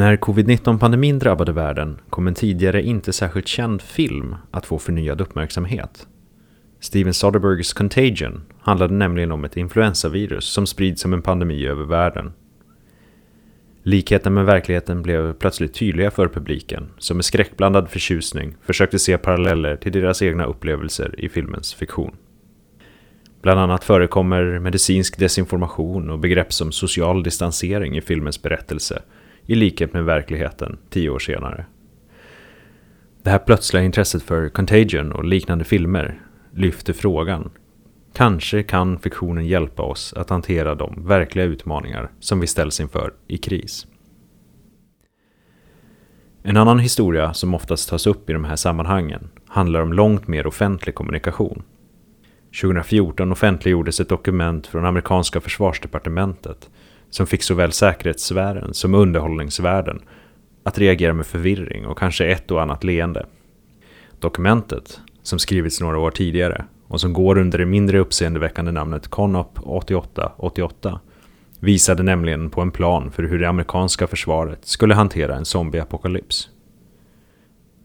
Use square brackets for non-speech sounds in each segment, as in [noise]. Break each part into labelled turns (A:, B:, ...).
A: När covid-19-pandemin drabbade världen kom en tidigare inte särskilt känd film att få förnyad uppmärksamhet. Steven Soderberghs Contagion handlade nämligen om ett influensavirus som sprids som en pandemi över världen. Likheten med verkligheten blev plötsligt tydliga för publiken som med skräckblandad förtjusning försökte se paralleller till deras egna upplevelser i filmens fiktion. Bland annat förekommer medicinsk desinformation och begrepp som social distansering i filmens berättelse i likhet med verkligheten tio år senare. Det här plötsliga intresset för Contagion och liknande filmer lyfter frågan. Kanske kan fiktionen hjälpa oss att hantera de verkliga utmaningar som vi ställs inför i kris. En annan historia som oftast tas upp i de här sammanhangen handlar om långt mer offentlig kommunikation. 2014 offentliggjordes ett dokument från amerikanska försvarsdepartementet som fick såväl säkerhetssfären som underhållningsvärlden att reagera med förvirring och kanske ett och annat leende. Dokumentet, som skrivits några år tidigare och som går under det mindre uppseendeväckande namnet CONOP 8888 visade nämligen på en plan för hur det amerikanska försvaret skulle hantera en zombieapokalyps.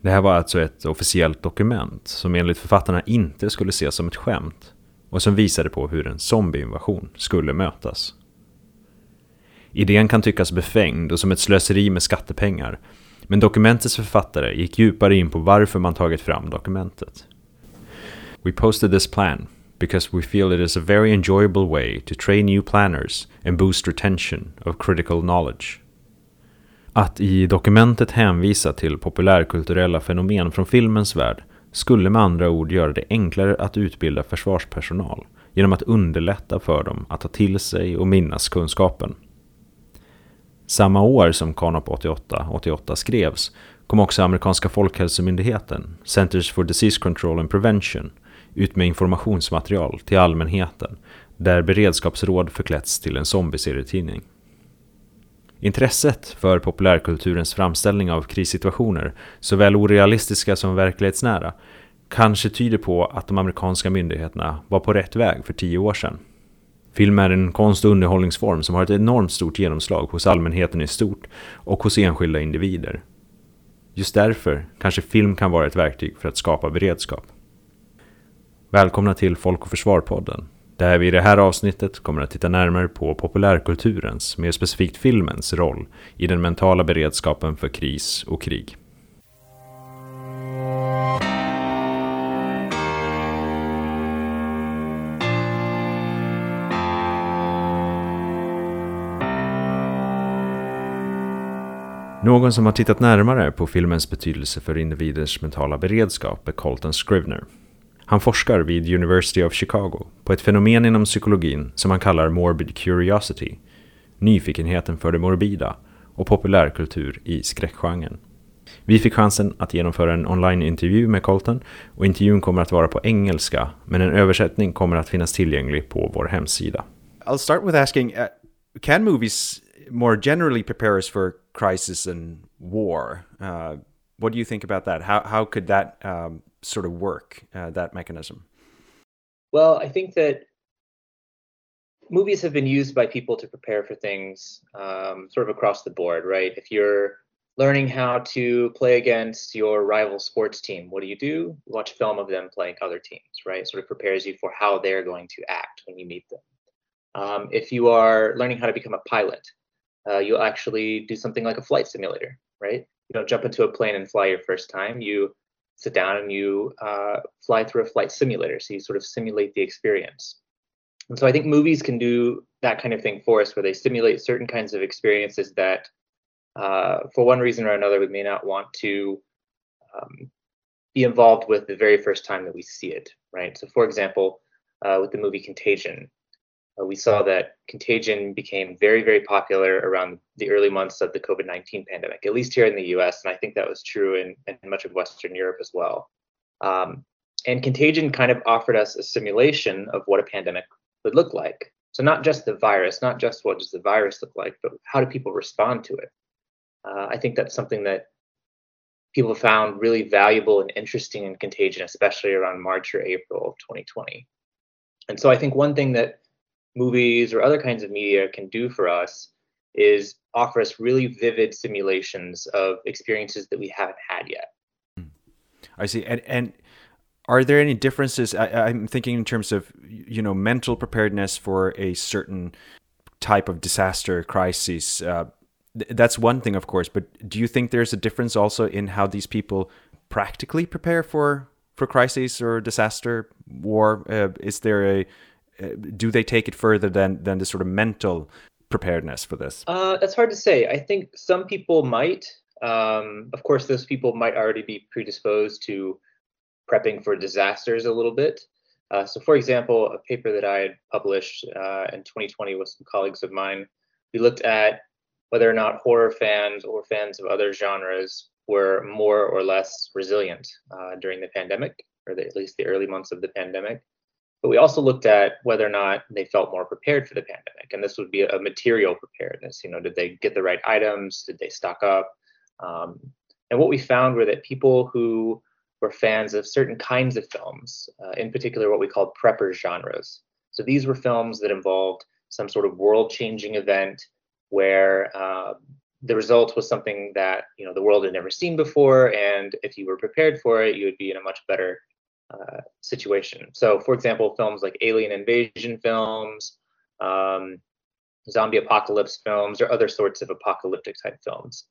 A: Det här var alltså ett officiellt dokument som enligt författarna inte skulle ses som ett skämt och som visade på hur en zombieinvasion skulle mötas. Idén kan tyckas befängd och som ett slöseri med skattepengar, men dokumentets författare gick djupare in på varför man tagit fram dokumentet. We posted this plan because we feel it is a very enjoyable way to train new planners and boost retention of critical knowledge. Att i dokumentet hänvisa till populärkulturella fenomen från filmens värld skulle med andra ord göra det enklare att utbilda försvarspersonal genom att underlätta för dem att ta till sig och minnas kunskapen. Samma år som Canop 88-88 skrevs kom också amerikanska folkhälsomyndigheten, Centers for Disease Control and Prevention, ut med informationsmaterial till allmänheten där beredskapsråd förklätts till en zombieserietidning. Intresset för populärkulturens framställning av krissituationer, såväl orealistiska som verklighetsnära, kanske tyder på att de amerikanska myndigheterna var på rätt väg för tio år sedan. Film är en konst och underhållningsform som har ett enormt stort genomslag hos allmänheten i stort och hos enskilda individer. Just därför kanske film kan vara ett verktyg för att skapa beredskap. Välkomna till Folk och Försvar-podden, där vi i det här avsnittet kommer att titta närmare på populärkulturens, mer specifikt filmens, roll i den mentala beredskapen för kris och krig. Någon som har tittat närmare på filmens betydelse för individers mentala beredskap är Colton Scrivener. Han forskar vid University of Chicago på ett fenomen inom psykologin som han kallar morbid curiosity, nyfikenheten för det morbida och populärkultur i skräckgenren. Vi fick chansen att genomföra en online-intervju med Colton och intervjun kommer att vara på engelska men en översättning kommer att finnas tillgänglig på vår hemsida.
B: I'll start with asking, uh, can movies more generally prepare us for crisis and war. Uh, what do you think about that? How how could that um, sort of work? Uh, that mechanism.
C: Well, I think that movies have been used by people to prepare for things um, sort of across the board, right? If you're learning how to play against your rival sports team, what do you do? Watch a film of them playing other teams, right? Sort of prepares you for how they're going to act when you meet them. Um, if you are learning how to become a pilot, uh, you'll actually do something like a flight simulator, right? You don't jump into a plane and fly your first time. You sit down and you uh, fly through a flight simulator. So you sort of simulate the experience. And so I think movies can do that kind of thing for us, where they simulate certain kinds of experiences that, uh, for one reason or another, we may not want to um, be involved with the very first time that we see it, right? So, for example, uh, with the movie Contagion, uh, we saw that contagion became very, very popular around the early months of the COVID 19 pandemic, at least here in the US. And I think that was true in, in much of Western Europe as well. Um, and Contagion kind of offered us a simulation of what a pandemic would look like. So not just the virus, not just what does the virus look like, but how do people respond to it? Uh, I think that's something that people found really valuable and interesting in Contagion, especially around March or April of 2020. And so I think one thing that movies or other kinds of media can do for us is offer us really vivid simulations of experiences that we haven't had yet.
B: I see. And and are there any differences? I, am thinking in terms of you know mental preparedness for a certain type of disaster crisis. Uh, th- that's one thing, of course. But do you think there's a difference also in how these people practically prepare for for crisis or disaster war? Uh, is there a do they take it further than than the sort of mental preparedness for this?
C: Uh, that's hard to say. I think some people might. Um, of course, those people might already be predisposed to prepping for disasters a little bit. Uh, so, for example, a paper that I had published uh, in 2020 with some colleagues of mine, we looked at whether or not horror fans or fans of other genres were more or less resilient uh, during the pandemic, or the, at least the early months of the pandemic. But we also looked at whether or not they felt more prepared for the pandemic, and this would be a, material preparedness. You know, did they get the right items? Did they stock up? Um, and what we found were that people who were fans of certain kinds of films, uh, in particular what we called prepper genres. So these were films that involved some sort of world-changing event where uh, the result was something that you know the world had never seen before, and if you were prepared for it, you would be in a much better uh, situation. So, for example, films like alien invasion films, um, zombie apocalypse films, or other sorts of apocalyptic type films.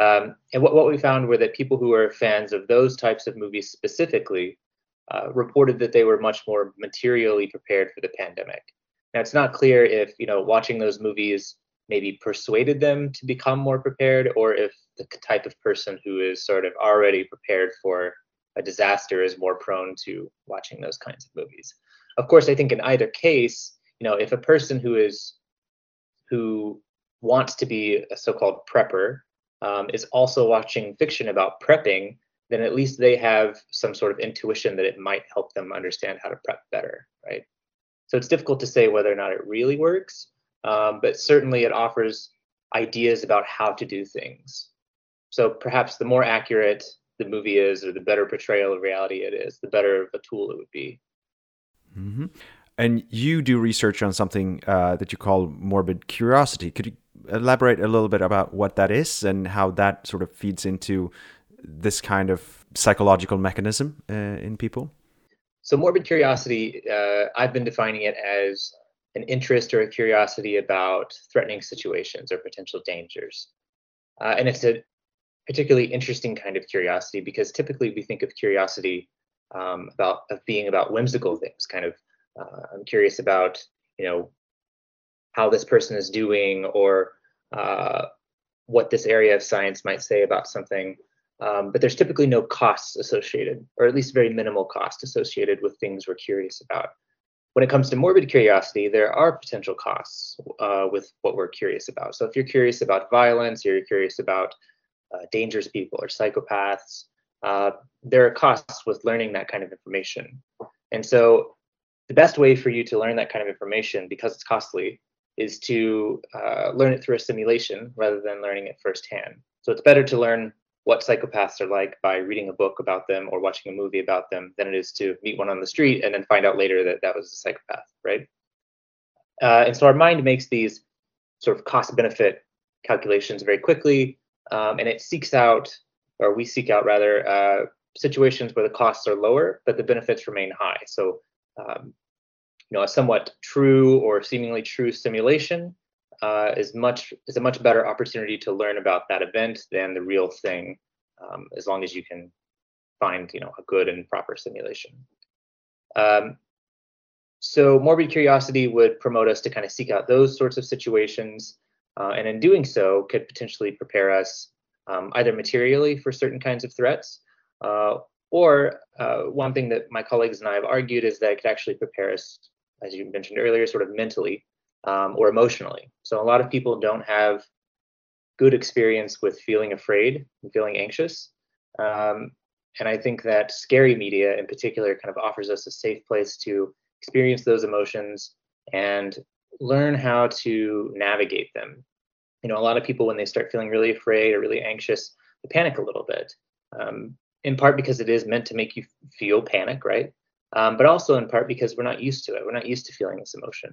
C: Um, and what, what we found were that people who were fans of those types of movies specifically uh, reported that they were much more materially prepared for the pandemic. Now, it's not clear if you know watching those movies maybe persuaded them to become more prepared, or if the type of person who is sort of already prepared for a disaster is more prone to watching those kinds of movies. Of course, I think in either case, you know, if a person who is who wants to be a so-called prepper um, is also watching fiction about prepping, then at least they have some sort of intuition that it might help them understand how to prep better, right? So it's difficult to say whether or not it really works, um, but certainly it offers ideas about how to do things. So perhaps the more accurate the movie is, or the better portrayal of reality it is, the better of a tool it would be.
B: Mm-hmm. And you do research on something uh, that you call morbid curiosity. Could you elaborate a little bit about what that is and how that sort of feeds into this kind of psychological mechanism uh, in people?
C: So, morbid curiosity, uh, I've been defining it as an interest or a curiosity about threatening situations or potential dangers. Uh, and it's a particularly interesting kind of curiosity because typically we think of curiosity um, about of being about whimsical things. Kind of, uh, I'm curious about you know how this person is doing or uh, what this area of science might say about something. Um, but there's typically no costs associated, or at least very minimal cost associated with things we're curious about. When it comes to morbid curiosity, there are potential costs uh, with what we're curious about. So if you're curious about violence, or you're curious about uh, dangerous people or psychopaths, uh, there are costs with learning that kind of information. And so the best way for you to learn that kind of information, because it's costly, is to uh, learn it through a simulation rather than learning it firsthand. So it's better to learn what psychopaths are like by reading a book about them or watching a movie about them than it is to meet one on the street and then find out later that that was a psychopath, right? Uh, and so our mind makes these sort of cost benefit calculations very quickly, um, and it seeks out, or we seek out rather, uh, situations where the costs are lower but the benefits remain high. So um, you know, a somewhat true or seemingly true simulation uh, is much is a much better opportunity to learn about that event than the real thing, um, as long as you can find you know a good and proper simulation. Um, so morbid curiosity would promote us to kind of seek out those sorts of situations, uh, and in doing so, could potentially prepare us um, either materially for certain kinds of threats, uh, or uh, one thing that my colleagues and I have argued is that it could actually prepare us as you mentioned earlier, sort of mentally um, or emotionally. So a lot of people don't have good experience with feeling afraid and feeling anxious. Um, and I think that scary media in particular kind of offers us a safe place to experience those emotions and learn how to navigate them. You know, a lot of people, when they start feeling really afraid or really anxious, they panic a little bit, um, in part because it is meant to make you feel panic, right? Um, but also in part because we're not used to it. We're not used to feeling this emotion.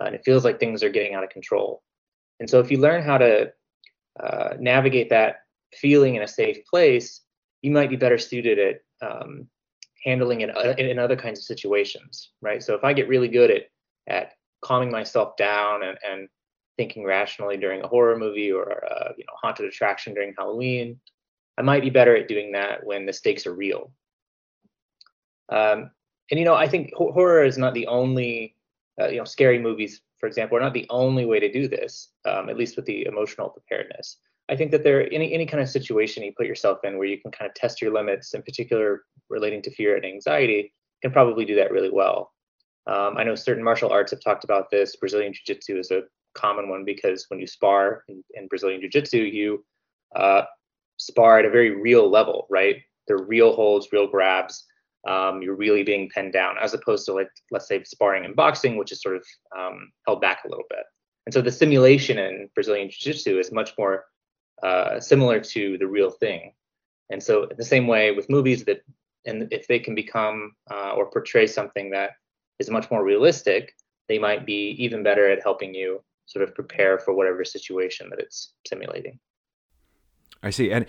C: Uh, and it feels like things are getting out of control. And so if you learn how to uh, navigate that feeling in a safe place, you might be better suited at um, handling it in, in other kinds of situations, right? So if I get really good at at calming myself down and, and thinking rationally during a horror movie or a you know haunted attraction during Halloween, I might be better at doing that when the stakes are real. Um, and you know, I think horror is not the only, uh, you know, scary movies, for example, are not the only way to do this. Um, at least with the emotional preparedness. I think that there any any kind of situation you put yourself in where you can kind of test your limits, in particular relating to fear and anxiety, can probably do that really well. Um, I know certain martial arts have talked about this. Brazilian Jiu Jitsu is a common one because when you spar in, in Brazilian Jiu Jitsu, you uh, spar at a very real level, right? They're real holds, real grabs. Um, you're really being pinned down, as opposed to like let's say sparring in boxing, which is sort of um, held back a little bit. And so the simulation in Brazilian Jiu Jitsu is much more uh, similar to the real thing. And so, the same way with movies, that and if they can become uh, or portray something that is much more realistic, they might be even better at helping you sort of prepare for whatever situation that it's simulating.
A: I see. And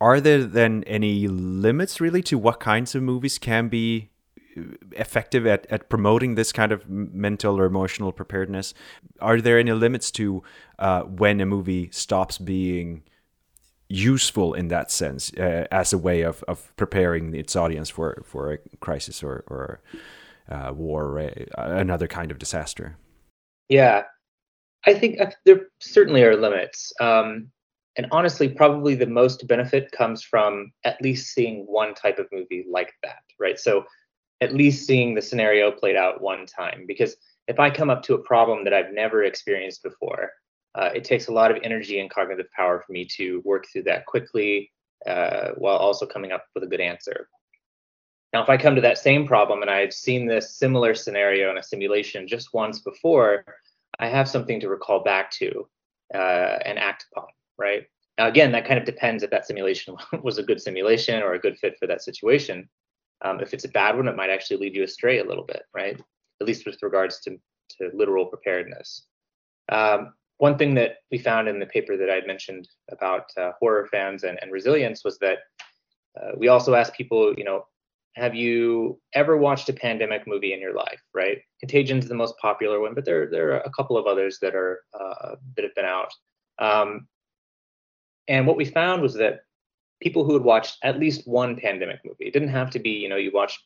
A: are there then any limits really to what kinds of movies can be uh, effective at, at promoting this kind of mental or emotional preparedness? Are there any limits to uh, when a movie stops being useful in that sense uh, as a way of, of preparing its audience for, for a crisis or, or uh, war or a, another kind of disaster?
C: Yeah, I think uh, there certainly are limits. Um, and honestly, probably the most benefit comes from at least seeing one type of movie like that, right? So at least seeing the scenario played out one time. Because if I come up to a problem that I've never experienced before, uh, it takes a lot of energy and cognitive power for me to work through that quickly uh, while also coming up with a good answer. Now, if I come to that same problem and I've seen this similar scenario in a simulation just once before, I have something to recall back to uh, and act upon, right? Now, again, that kind of depends if that simulation [laughs] was a good simulation or a good fit for that situation. Um, if it's a bad one, it might actually lead you astray a little bit, right? At least with regards to, to literal preparedness. Um, one thing that we found in the paper that I mentioned about uh, horror fans and, and, resilience was that uh, we also asked people, you know, have you ever watched a pandemic movie in your life? Right, Contagion's the most popular one, but there there are a couple of others that are uh, that have been out. Um, and what we found was that people who had watched at least one pandemic movie, it didn't have to be, you know, you watched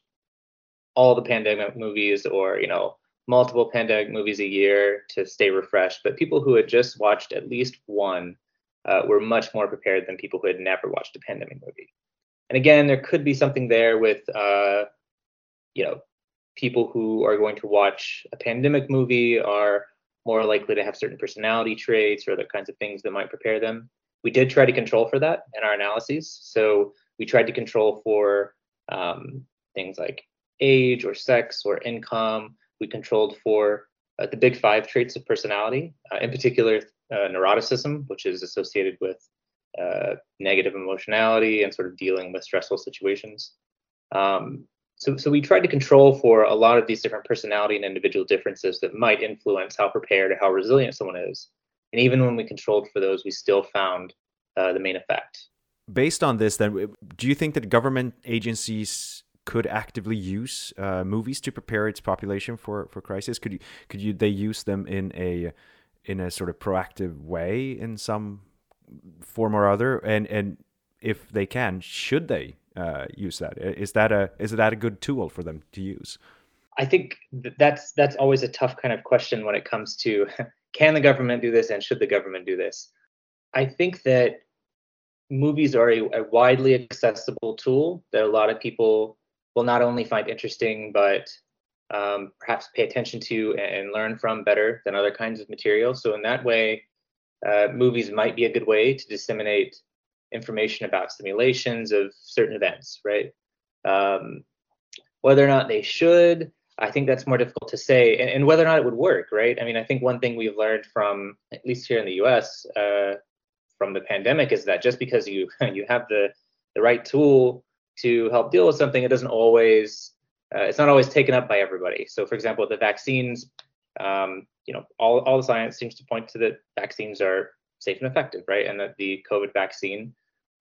C: all the pandemic movies or you know multiple pandemic movies a year to stay refreshed, but people who had just watched at least one uh, were much more prepared than people who had never watched a pandemic movie. And again, there could be something there with, uh, you know, people who are going to watch a pandemic movie are more likely to have certain personality traits or other kinds of things that might prepare them. We did try to control for that in our analyses. So we tried to control for um, things like age or sex or income we controlled for uh, the big five traits of personality, uh, in particular uh, neuroticism, which is associated with uh, negative emotionality and sort of dealing with stressful situations. Um, so, so we tried to control for a lot of these different personality and individual differences that might influence how prepared or how resilient someone is. And even when we controlled for those, we still found uh, the main effect.
A: Based on this, then, do you think that government agencies could actively use uh, movies to prepare its population for for crisis? Could you could you they use them in a in a sort of proactive way in some form or other? And and if they can, should they uh, use that? Is that a is that a good tool for them to use?
C: I think that's that's always a tough kind of question when it comes to [laughs] can the government do this and should the government do this. I think that movies are a, a widely accessible tool that a lot of people will not only find interesting, but um, perhaps pay attention to and learn from better than other kinds of material. So in that way, uh, movies might be a good way to disseminate information about simulations of certain events, right? Um, whether or not they should, I think that's more difficult to say, and, and, whether or not it would work, right? I mean, I think one thing we've learned from, at least here in the U.S., uh, from the pandemic, is that just because you [laughs] you have the the right tool to help deal with something, it doesn't always uh, it's not always taken up by everybody. So, for example, the vaccines, um, you know, all all the science seems to point to that vaccines are safe and effective, right? And that the COVID vaccine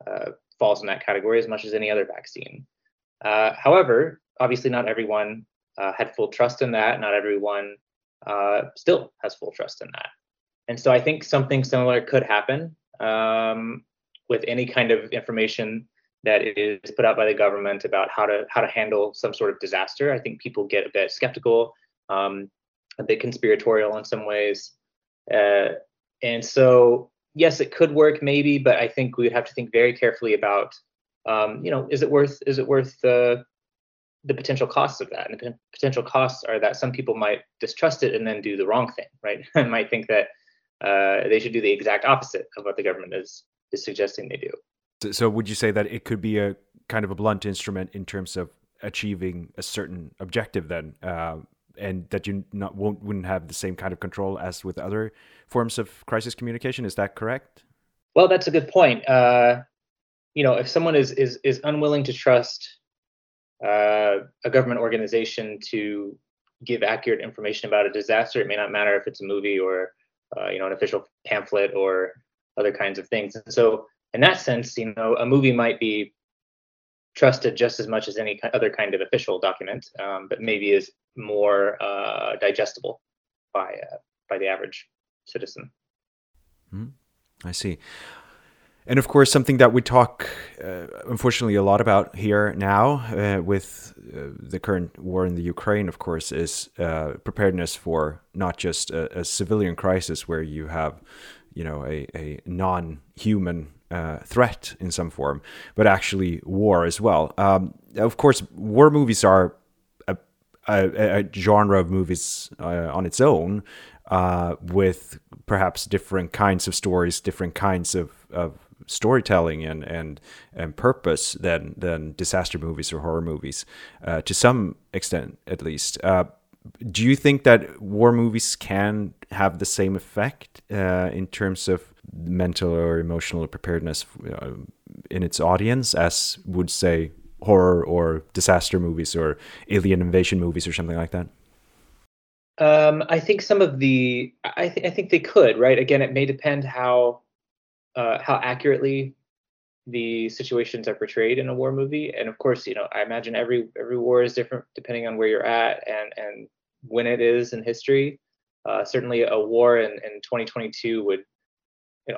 C: uh, falls in that category as much as any other vaccine. Uh, however, obviously, not everyone uh, had full trust in that. Not everyone uh, still has full trust in that. And so I think something similar could happen um, with any kind of information that is put out by the government about how to how to handle some sort of disaster. I think people get a bit skeptical, um, a bit conspiratorial in some ways, uh, and so yes, it could work maybe, but I think we would have to think very carefully about, um, you know, is it worth is it worth the the potential costs of that. And the potential costs are that some people might distrust it and then do the wrong thing, right? [laughs] and might think that uh, they should do the exact opposite of what the government is is suggesting they do.
A: So, would you say that it could be a kind of a blunt instrument in terms of achieving a certain objective then, uh, and that you not won't wouldn't have the same kind of control as with other forms of crisis communication? Is that correct?
C: Well, that's a good point. Uh, you know, if someone is is is unwilling to trust uh, a government organization to give accurate information about a disaster. It may not matter if it's a movie or uh, you know an official pamphlet or other kinds of things. And so, in that sense, you know, a movie might be trusted just as much as any other kind of official document, um, but maybe is more uh, digestible by uh, by the average citizen.
A: Mm, I see. And of course, something that we talk, uh, unfortunately, a lot about here now uh, with uh, the current war in the Ukraine, of course, is uh, preparedness for not just a, a, civilian crisis where you have, you know, a, a non-human uh, threat in some form, but actually war as well. Um, of course, war movies are a, a, a genre of movies uh, on its own, with perhaps different kinds of stories, different kinds of, of storytelling and and and purpose than than disaster movies or horror movies, uh, to some extent at least. Uh, do you think that war movies can have the same effect uh, in terms of mental or emotional preparedness uh, in its audience as would say horror or disaster movies or alien invasion movies or something like that?
C: Um, I think some of the I, th- I think they could right. Again, it may depend how uh, how accurately the situations are portrayed in a war movie. And of course, you know, I imagine every every war is different depending on where you're at and and when it is in history. Uh, certainly, a war in, in 2022 would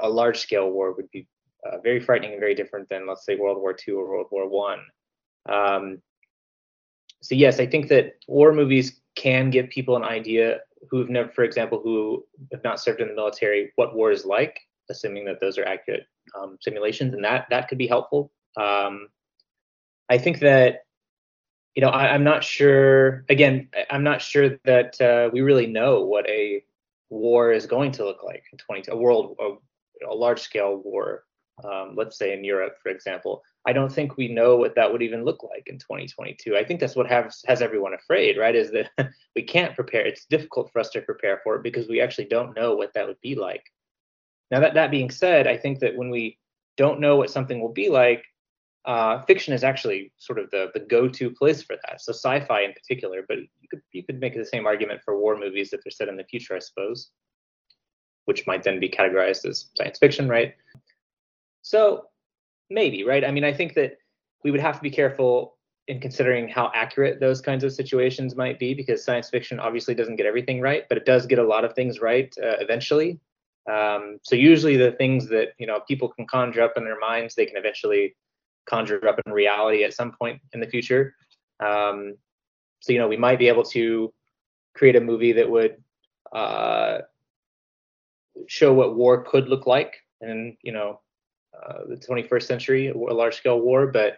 C: a large scale war would be uh, very frightening and very different than let's say World War II or World War One. Um, so yes, I think that war movies can give people an idea who have never, for example, who have not served in the military, what war is like, assuming that those are accurate um, simulations, and that that could be helpful. Um, I think that you know I, am not sure. Again, I'm not sure that uh, we really know what a war is going to look like in 20 a world a, a large scale war. Um, let's say in Europe, for example. I don't think we know what that would even look like in 2022. I think that's what has has everyone afraid, right? Is that [laughs] we can't prepare. It's difficult for us to prepare for it because we actually don't know what that would be like. Now, that, that being said, I think that when we don't know what something will be like, uh, fiction is actually sort of the, the go-to place for that. So sci-fi in particular, but you could you could make the same argument for war movies if they're set in the future, I suppose, which might then be categorized as science fiction, right? So maybe, right? I mean, I think that we would have to be careful in considering how accurate those kinds of situations might be, because science fiction obviously doesn't get everything right, but it does get a lot of things right uh, eventually. Um, so usually the things that you know people can conjure up in their minds, they can eventually conjure up in reality at some point in the future. Um, so you know we might be able to create a movie that would uh, show what war could look like in you know uh, the 21st century, a large scale war, but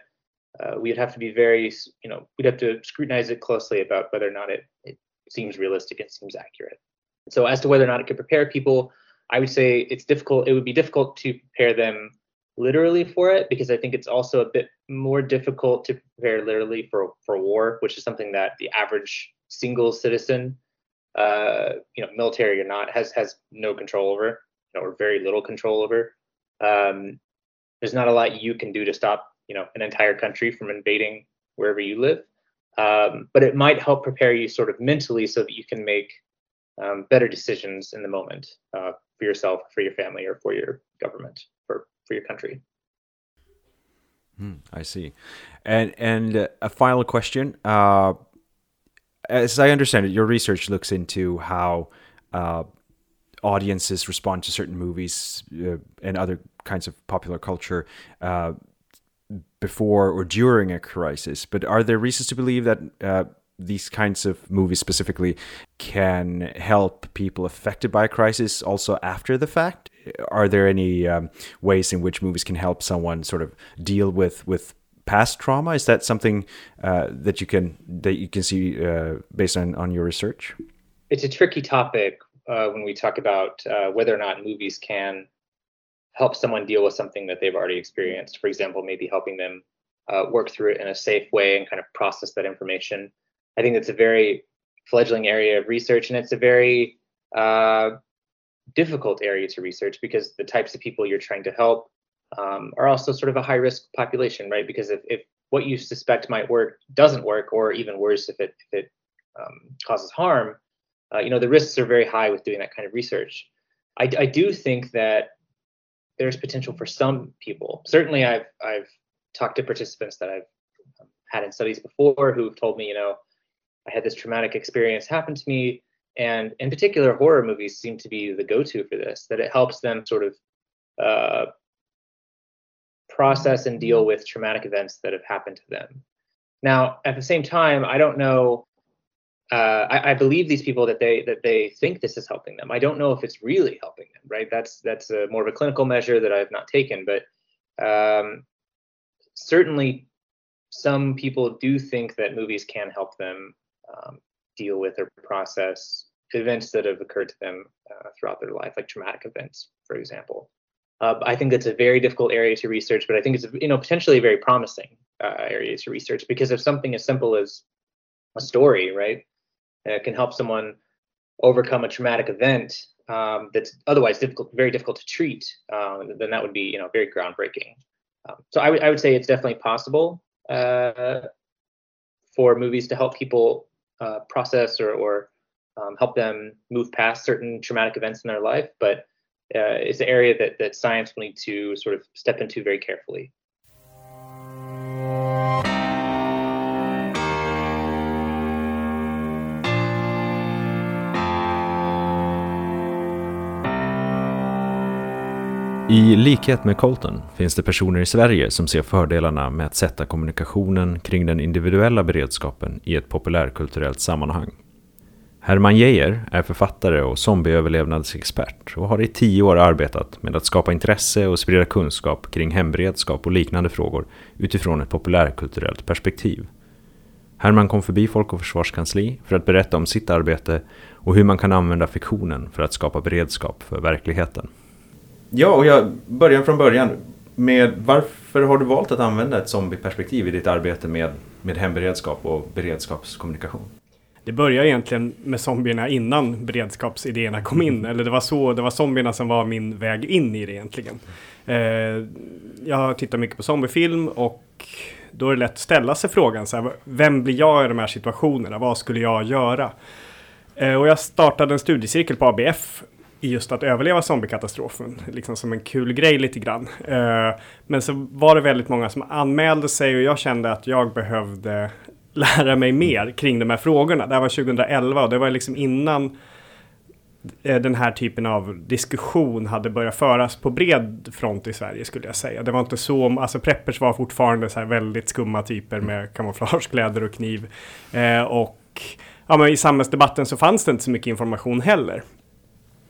C: uh, we'd have to be very you know we'd have to scrutinize it closely about whether or not it, it seems realistic and seems accurate. So as to whether or not it could prepare people I would say it's difficult. It would be difficult to prepare them literally for it because I think it's also a bit more difficult to prepare literally for for war, which is something that the average single citizen, uh, you know, military or not, has has no control over, you know, or very little control over. Um, there's not a lot you can do to stop, you know, an entire country from invading wherever you live. Um, but it might help prepare you sort of mentally so that you can make um, better decisions in the moment uh, for yourself, for your family, or for your government, for for your country.
B: Hmm, I see. And and uh, a final question. Uh, as I understand it, your research looks into how uh, audiences respond to certain movies uh, and other kinds of popular culture uh, before or during a crisis. But are there reasons to believe that uh, these kinds of movies specifically can help people affected by a crisis also after the fact? Are there any um, ways in which movies can help someone sort of deal with with past trauma? Is that something uh, that you can that you can see uh, based on on your research?
C: It's a tricky topic uh, when we talk about uh, whether or not movies can help someone deal with something that they've already experienced. For example, maybe helping them uh, work through it in a safe way and kind of process that information. I think it's a very fledgling area of research, and it's a very uh, difficult area to research because the types of people you're trying to help um, are also sort of a high risk population, right? Because if, if what you suspect might work doesn't work, or even worse, if it if it um, causes harm, uh, you know the risks are very high with doing that kind of research. I, I do think that there's potential for some people. Certainly, I've I've talked to participants that I've um, had in studies before who've told me, you know, I had this traumatic experience happen to me. And in particular, horror movies seem to be the go to for this, that it helps them sort of uh, process and deal with traumatic events that have happened to them. Now, at the same time, I don't know. Uh, I, I, believe these people that they that they think this is helping them. I don't know if it's really helping them. Right? That's that's a, more of a clinical measure that I've not taken, but um, certainly some people do think that movies can help them um, deal with or process events that have occurred to them uh, throughout their life, like traumatic events, for example. Uh, I think that's a very difficult area to research, but I think it's you know potentially a very promising uh, area to research because if something as simple as a story, right, uh, can help someone overcome a traumatic event um, that's otherwise difficult, very difficult to treat, um, then that would be you know very groundbreaking. Um, so I, I would say it's definitely possible uh, for movies to help people uh, process or, or um, help them move past certain traumatic events in their life, but uh, is an area that, that science will need to sort of step into very carefully.
A: I likhet med Colton finns det personer i Sverige som ser fördelarna med att sätta kommunikationen kring den individuella beredskapen i ett populärkulturellt sammanhang. Herman Geijer är författare och zombieöverlevnadsexpert och har i tio år arbetat med att skapa intresse och sprida kunskap kring hemberedskap och liknande frågor utifrån ett populärkulturellt perspektiv. Herman kom förbi Folk och Försvarskansli för att berätta om sitt arbete och hur man kan använda fiktionen för att skapa beredskap för verkligheten. Ja, och jag börjar från början med varför har du valt att använda ett zombieperspektiv i ditt arbete med, med hemberedskap och beredskapskommunikation?
D: Det började egentligen med zombierna innan beredskapsidéerna kom in. Eller det var så, det var zombierna som var min väg in i det egentligen. Eh, jag har tittat mycket på zombiefilm och då är det lätt att ställa sig frågan så här, vem blir jag i de här situationerna? Vad skulle jag göra? Eh, och jag startade en studiecirkel på ABF i just att överleva zombiekatastrofen. Liksom som en kul grej lite grann. Eh, men så var det väldigt många som anmälde sig och jag kände att jag behövde lära mig mer kring de här frågorna. Det här var 2011 och det var liksom innan eh, den här typen av diskussion hade börjat föras på bred front i Sverige skulle jag säga. Det var inte så, alltså preppers var fortfarande så här väldigt skumma typer med kamouflagekläder och kniv. Eh, och ja, men i samhällsdebatten så fanns det inte så mycket information heller.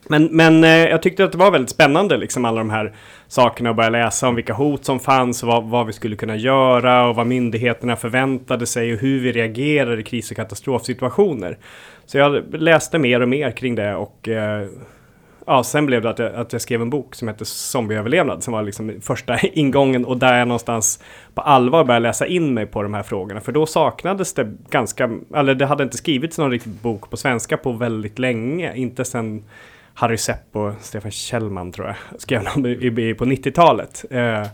D: Men, men eh, jag tyckte att det var väldigt spännande, liksom alla de här sakerna, att börja läsa om vilka hot som fanns, och vad, vad, vi skulle kunna göra och vad myndigheterna förväntade sig och hur vi reagerar i kris och katastrofsituationer. Så jag läste mer och mer kring det och eh, ja, sen blev det att jag, att jag skrev en bok som hette Zombieöverlevnad som var liksom första [laughs] ingången och där jag någonstans på allvar började läsa in mig på de här frågorna. För då saknades det ganska, eller det hade inte skrivits någon riktig bok på svenska på väldigt länge, inte sen Harry Sepp och Stefan Kjellman tror jag skrev någon på 90-talet. Eh,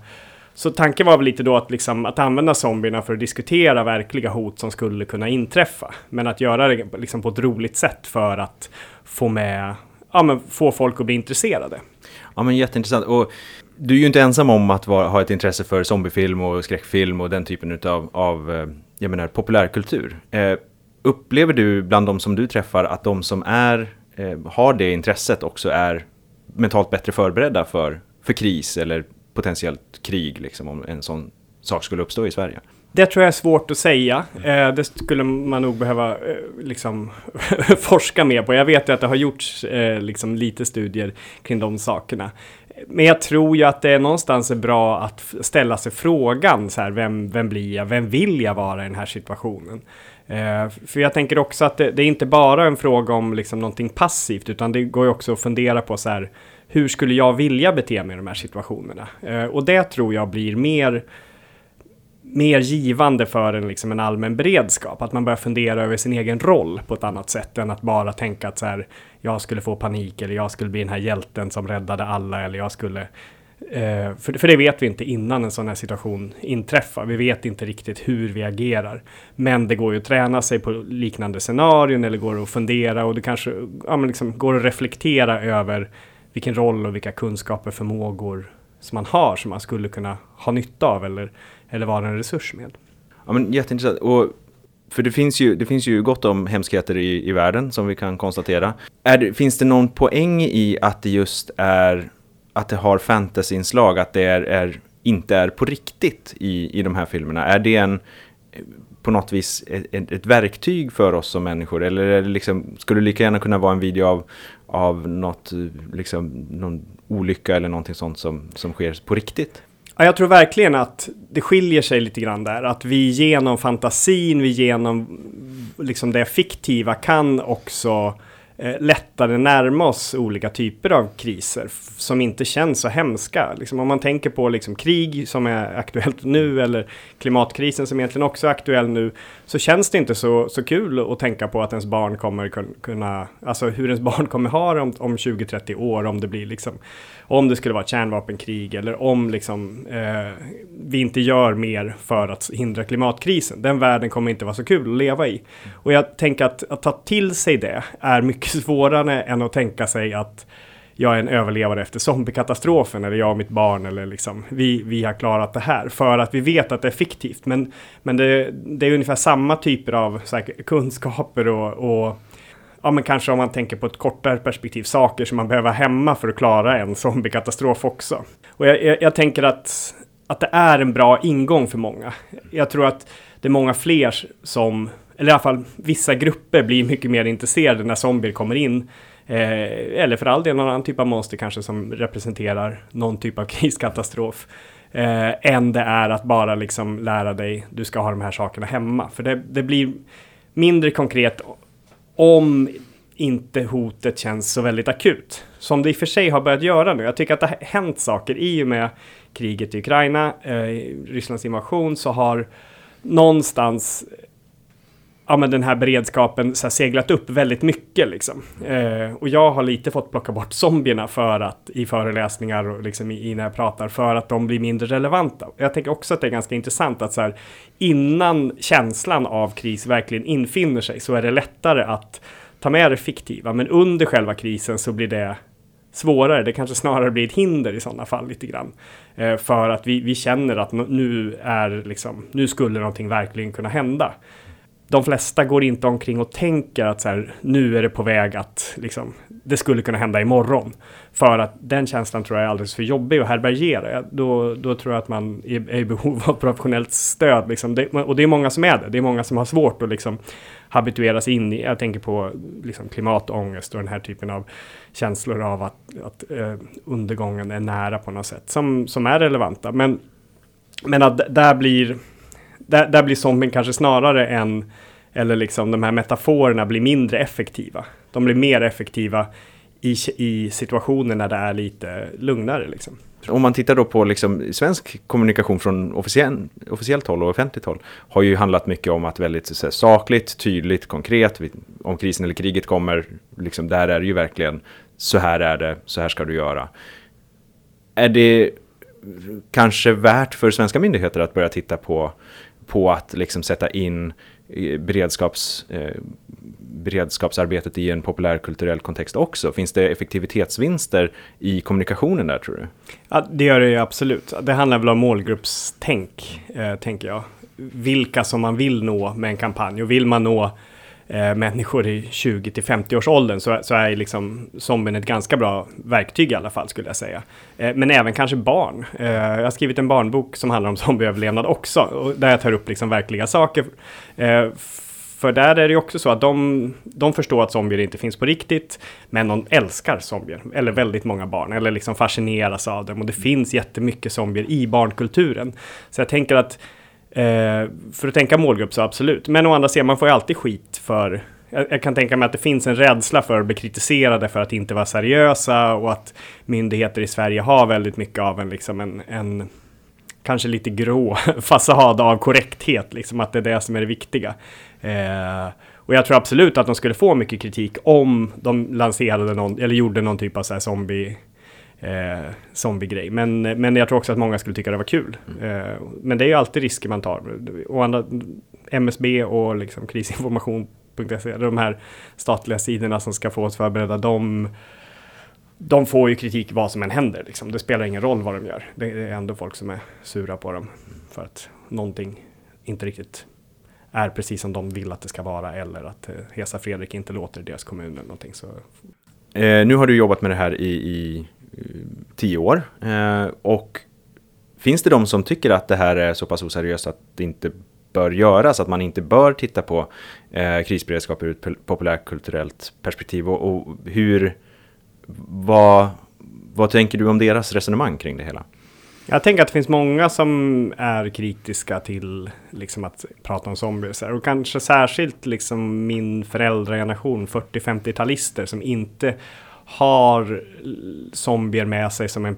D: så tanken var väl lite då att, liksom, att använda zombierna för att diskutera verkliga hot som skulle kunna inträffa. Men att göra det liksom, på ett roligt sätt för att få med, ja men få folk att bli intresserade.
A: Ja men jätteintressant. Och du är ju inte ensam om att vara, ha ett intresse för zombiefilm och skräckfilm och den typen av, av jag menar, populärkultur. Eh, upplever du bland de som du träffar att de som är, Eh, har det intresset också är mentalt bättre förberedda för, för kris eller potentiellt krig, liksom, om en sån sak skulle uppstå i Sverige?
D: Det tror jag är svårt att säga. Eh, det skulle man nog behöva eh, liksom, [laughs] forska mer på. Jag vet ju att det har gjorts eh, liksom, lite studier kring de sakerna. Men jag tror ju att det är någonstans är bra att ställa sig frågan så här, vem, vem blir jag? Vem vill jag vara i den här situationen? Eh, för jag tänker också att det, det, är inte bara en fråga om liksom någonting passivt, utan det går ju också att fundera på så här, hur skulle jag vilja bete mig i de här situationerna? Eh, och det tror jag blir mer mer givande för en, liksom en allmän beredskap. Att man börjar fundera över sin egen roll på ett annat sätt än att bara tänka att så här, jag skulle få panik eller jag skulle bli den här hjälten som räddade alla eller jag skulle... Eh, för, för det vet vi inte innan en sån här situation inträffar. Vi vet inte riktigt hur vi agerar. Men det går ju att träna sig på liknande scenarion eller går att fundera och det kanske ja, men liksom går att reflektera över vilken roll och vilka kunskaper, förmågor som man har som man skulle kunna ha nytta av eller, eller vara en resurs med.
A: Ja, men jätteintressant. Och för det finns ju, det finns ju gott om hemskheter i, i världen som vi kan konstatera. Är finns det någon poäng i att det just är att det har fantasyinslag, att det är, är, inte är på riktigt i, i de här filmerna? Är det en på något vis ett, ett verktyg för oss som människor? Eller är det liksom, skulle det lika gärna kunna vara en video av, av något, liksom, någon olycka eller någonting sånt som, som sker på riktigt?
D: Ja, jag tror verkligen att det skiljer sig lite grann där. Att vi genom fantasin, vi genom liksom det fiktiva kan också eh, lättare närma oss olika typer av kriser som inte känns så hemska. Liksom om man tänker på liksom krig som är aktuellt nu eller klimatkrisen som egentligen också är aktuell nu så känns det inte så, så kul att tänka på att ens barn kommer kunna, alltså hur ens [laughs] barn kommer ha det om, om 20-30 år om det blir liksom om det skulle vara ett kärnvapenkrig eller om liksom, eh, vi inte gör mer för att hindra klimatkrisen. Den världen kommer inte vara så kul att leva i. Och jag tänker att, att ta till sig det är mycket svårare än att tänka sig att jag är en överlevare efter zombiekatastrofen eller jag och mitt barn eller liksom vi, vi har klarat det här för att vi vet att det är fiktivt. Men, men det, det är ungefär samma typer av här, kunskaper och, och ja men kanske om man tänker på ett kortare perspektiv, saker som man behöver hemma för att klara en zombiekatastrof också. Och jag, jag, jag, tänker att, att det är en bra ingång för många. Jag tror att det är många fler som, eller i alla fall vissa grupper blir mycket mer intresserade när zombier kommer in. Eh, eller för all del någon annan typ av monster kanske som representerar någon typ av [laughs] kriskatastrof. Eh, än det är att bara liksom lära dig, du ska ha de här sakerna hemma. För det, det blir mindre konkret om inte hotet känns så väldigt akut. Som det i och för sig har börjat göra nu. Jag tycker att det har hänt saker i och med kriget i Ukraina, eh, Rysslands invasion, så har någonstans ja, men den här beredskapen så här, seglat upp väldigt mycket. Liksom. Eh, och jag har lite fått plocka bort zombierna för att, i föreläsningar och liksom i, i när jag pratar för att de blir mindre relevanta. Jag tänker också att det är ganska intressant att så här, innan känslan av kris verkligen infinner sig så är det lättare att ta med det fiktiva. Men under själva krisen så blir det svårare. Det kanske snarare blir ett hinder i sådana fall lite grann. Eh, för att vi, vi känner att nu är liksom, nu skulle någonting verkligen kunna hända de flesta går inte omkring och tänker att så här, nu är det på väg att liksom, det skulle kunna hända imorgon. För att den känslan tror jag är alldeles för jobbig att härbärgera. Då, då tror jag att man är, är i behov av professionellt stöd. Liksom. Det, och det är många som är det. Det är många som har svårt att liksom, habituera sig in i, jag tänker på liksom, klimatångest och den här typen av känslor av att, att eh, undergången är nära på något sätt, som, som är relevanta. Men, men att där blir där, där blir zombien kanske snarare än, eller liksom de här metaforerna blir mindre effektiva. De blir mer effektiva i, i situationer när det är lite lugnare. Liksom.
A: Om man tittar då på liksom svensk kommunikation från officiell, officiellt håll och offentligt håll har ju handlat mycket om att väldigt så, sakligt, tydligt, konkret, om krisen eller kriget kommer, liksom, där är det ju verkligen så här är det, så här ska du göra. Är det kanske värt för svenska myndigheter att börja titta på, på att liksom sätta in eh, beredskaps, eh, beredskapsarbetet i en populärkulturell kontext också? Finns det effektivitetsvinster i kommunikationen där tror du?
D: Ja, det gör det ju absolut. Det handlar väl om målgruppstänk, eh, tänker jag. Vilka som man vill nå med en kampanj och vill man nå eh, människor i 20 till 50 års åldern så, så är liksom zombien ett ganska bra verktyg i alla fall skulle jag säga. Eh, men även kanske barn. Eh, jag har skrivit en barnbok som handlar om [laughs] zombieöverlevnad också, och där jag tar upp liksom verkliga saker. Eh, för där är det ju också så att de, de förstår att zombier inte finns på riktigt, men de älskar zombier, eller väldigt många barn, eller liksom fascineras av dem. Och det finns jättemycket zombier i barnkulturen. Så jag tänker att Eh, för att tänka målgrupp så absolut. Men å andra sidan, man får ju alltid skit för jag, jag kan tänka mig att det finns en rädsla för att bli kritiserade för att inte vara seriösa och att myndigheter i Sverige har väldigt mycket av en, liksom en, en kanske lite grå [laughs] fasad av korrekthet, liksom att det är det som är det viktiga. Eh, och jag tror absolut att de skulle få mycket kritik om de lanserade någon, eller gjorde någon typ av så här zombie eh, zombiegrej. Men, men jag tror också att många skulle tycka det var kul. Mm. Eh, men det är ju alltid risker man tar. Och andra, MSB och liksom krisinformation.se, de här statliga sidorna som ska få oss förberedda, de, de får ju kritik vad som än händer. Liksom. Det spelar ingen roll vad de gör. Det är ändå folk som är sura på dem för att någonting inte riktigt är precis som de vill att det ska vara eller att eh, Hesa Fredrik inte låter i deras kommun eller någonting. Så.
A: Eh, nu har du jobbat med det här i, i tio år. Eh, och finns det de som tycker att det här är så pass oseriöst att det inte bör göras, att man inte bör titta på eh, krisberedskap ur ett populärkulturellt perspektiv och, och hur, vad, vad tänker du om deras resonemang kring det hela?
D: Jag tänker att det finns många som är kritiska till liksom, att prata om zombies. Och kanske särskilt liksom, min föräldrageneration, 40-50-talister, som inte har zombier med sig som en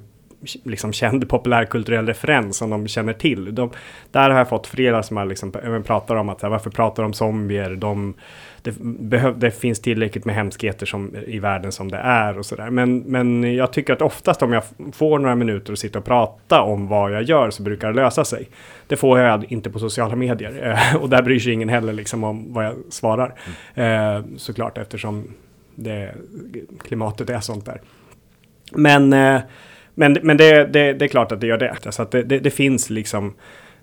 D: liksom känd populärkulturell referens som de känner till. De, där har jag fått flera som har liksom, pratar om att varför pratar de om zombier? De, det, behöv, det finns tillräckligt med hemskheter som, i världen som det är och sådär. Men, men jag tycker att oftast om jag får några minuter att sitta och prata om vad jag gör så brukar det lösa sig. Det får jag inte på sociala medier [laughs] och där bryr sig ingen heller liksom om vad jag svarar. Mm. Eh, såklart eftersom det, klimatet är sånt där. Men, eh, men, men det, det, det är klart att det gör det. Så att det, det, det finns liksom,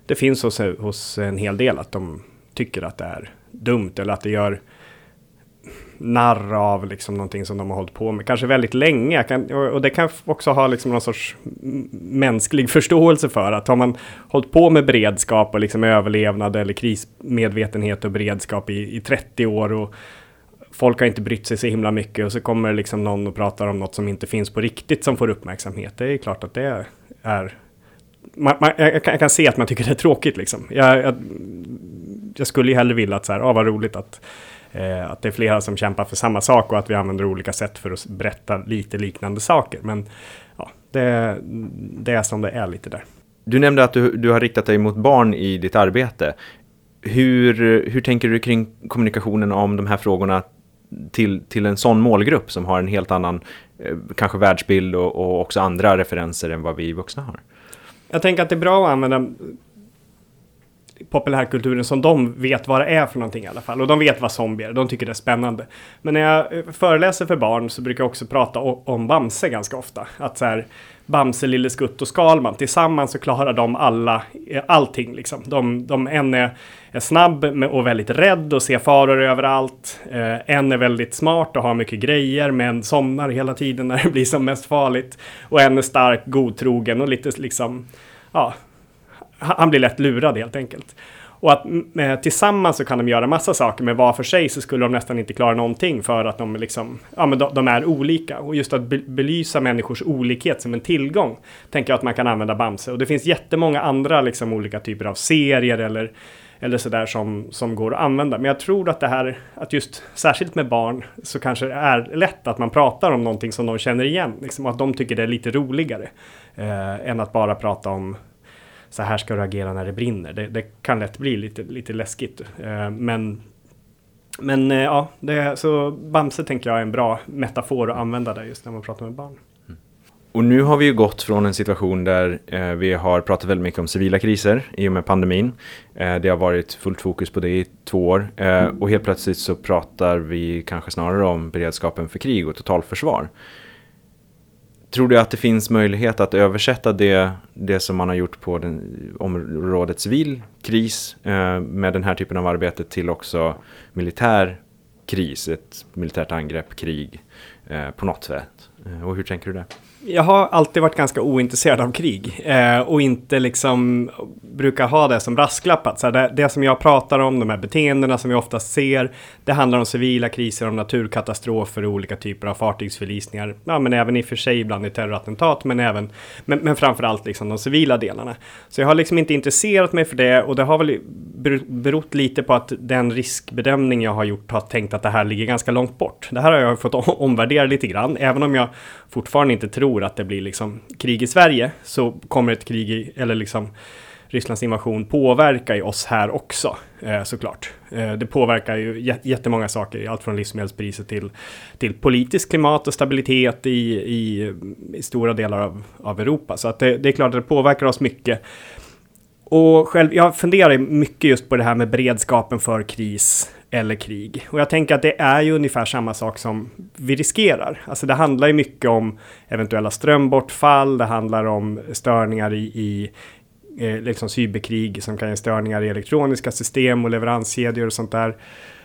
D: det finns hos, hos en hel del att de tycker att det är dumt eller att det gör narr av liksom någonting som de har hållit på med, kanske väldigt länge. Kan, och det kan också ha liksom någon sorts mänsklig förståelse för att har man hållit på med beredskap och liksom överlevnad eller krismedvetenhet och beredskap i, i 30 år och folk har inte brytt sig så himla mycket och så kommer liksom någon och pratar om något som inte finns på riktigt som får uppmärksamhet. Det är klart att det är... Man, man, jag, kan, jag, kan, se att man tycker det är tråkigt liksom. Jag, jag, jag skulle ju hellre vilja att så här, ah, vad roligt att, eh, att det är flera som kämpar för samma sak och att vi använder olika sätt för att berätta lite liknande saker. Men ja, det, det är som det är lite där.
A: Du nämnde att du, du har riktat dig mot barn i ditt arbete. Hur, hur tänker du kring kommunikationen om de här frågorna till, till en sån målgrupp som har en helt annan eh, kanske världsbild och, och också andra referenser än vad vi vuxna har.
D: Jag tänker att det är bra att använda populärkulturen som de vet vad det är för någonting i alla fall. Och de vet vad zombier är, de tycker det är spännande. Men när jag eh, föreläser för barn så brukar jag också prata om Bamse ganska ofta. Att så här, Bamse, Lille Skutt och Skalman. Tillsammans så klarar de alla eh, allting. Liksom. De, de, en är, är snabb och väldigt rädd och ser faror överallt. Eh, en är väldigt smart och har mycket grejer men somnar hela tiden när det blir som mest farligt. Och en är stark, godtrogen och lite liksom, ja, han blir lätt lurad helt enkelt. Och att eh, tillsammans så kan de göra massa saker, men var för sig så skulle de nästan inte klara någonting för att de, liksom, ja, men de, de är olika. Och just att be belysa människors olikhet som en tillgång, tänker jag att man kan använda Bamse. Och det finns jättemånga andra liksom, olika typer av serier eller eller sådär som, som går att använda. Men jag tror att det här, att just särskilt med barn så kanske det är lätt att man pratar om någonting som de känner igen. Liksom, att de tycker det är lite roligare eh, än att bara prata om så här ska du agera när det brinner. Det, det kan lätt bli lite, lite läskigt. Eh, men men eh, ja, det, så Bamse tänker jag är en bra metafor att använda där just när man pratar med barn. Mm.
A: Och nu har vi ju gått från en situation där eh, vi har pratat väldigt mycket om civila kriser i och med pandemin. Eh, det har varit fullt fokus på det i två år eh, och helt plötsligt så pratar vi kanske snarare om beredskapen för krig och totalförsvar. Tror du att det finns möjlighet att översätta det, det som man har gjort på den, området civil kris eh, med den här typen av arbete till också militär kris, ett militärt angrepp, krig eh, på något sätt? Eh, och hur tänker du det?
D: Jag har alltid varit ganska ointresserad av krig eh, och inte liksom brukar ha det som brasklapp. Så det, det som jag pratar om, de här beteendena som vi ofta ser, det handlar om civila kriser, om naturkatastrofer och olika typer av fartygsförlisningar. Ja, men även i och för sig ibland i terrorattentat, men även, men, men framförallt liksom de civila delarna. Så jag har liksom inte intresserat mig för det och det har väl berott lite på att den riskbedömning jag har gjort har tänkt att det här ligger ganska långt bort. Det här har jag fått omvärdera lite grann, även om jag fortfarande inte tror att det blir liksom krig i Sverige så kommer ett krig i, eller liksom Rysslands invasion påverka ju oss här också eh, såklart. Eh, det påverkar ju jättemånga saker, allt från livsmedelspriser till, till politiskt klimat och stabilitet i, i, i stora delar av, av Europa. Så att det, det, är klart att det påverkar oss mycket. Och själv, jag funderar mycket just på det här med beredskapen för kris eller krig. Och jag tänker att det är ju ungefär samma sak som vi riskerar. Alltså det handlar ju mycket om eventuella strömbortfall, det handlar om störningar i, i eh, liksom cyberkrig som kan ge störningar i elektroniska system och leveranskedjor och sånt där.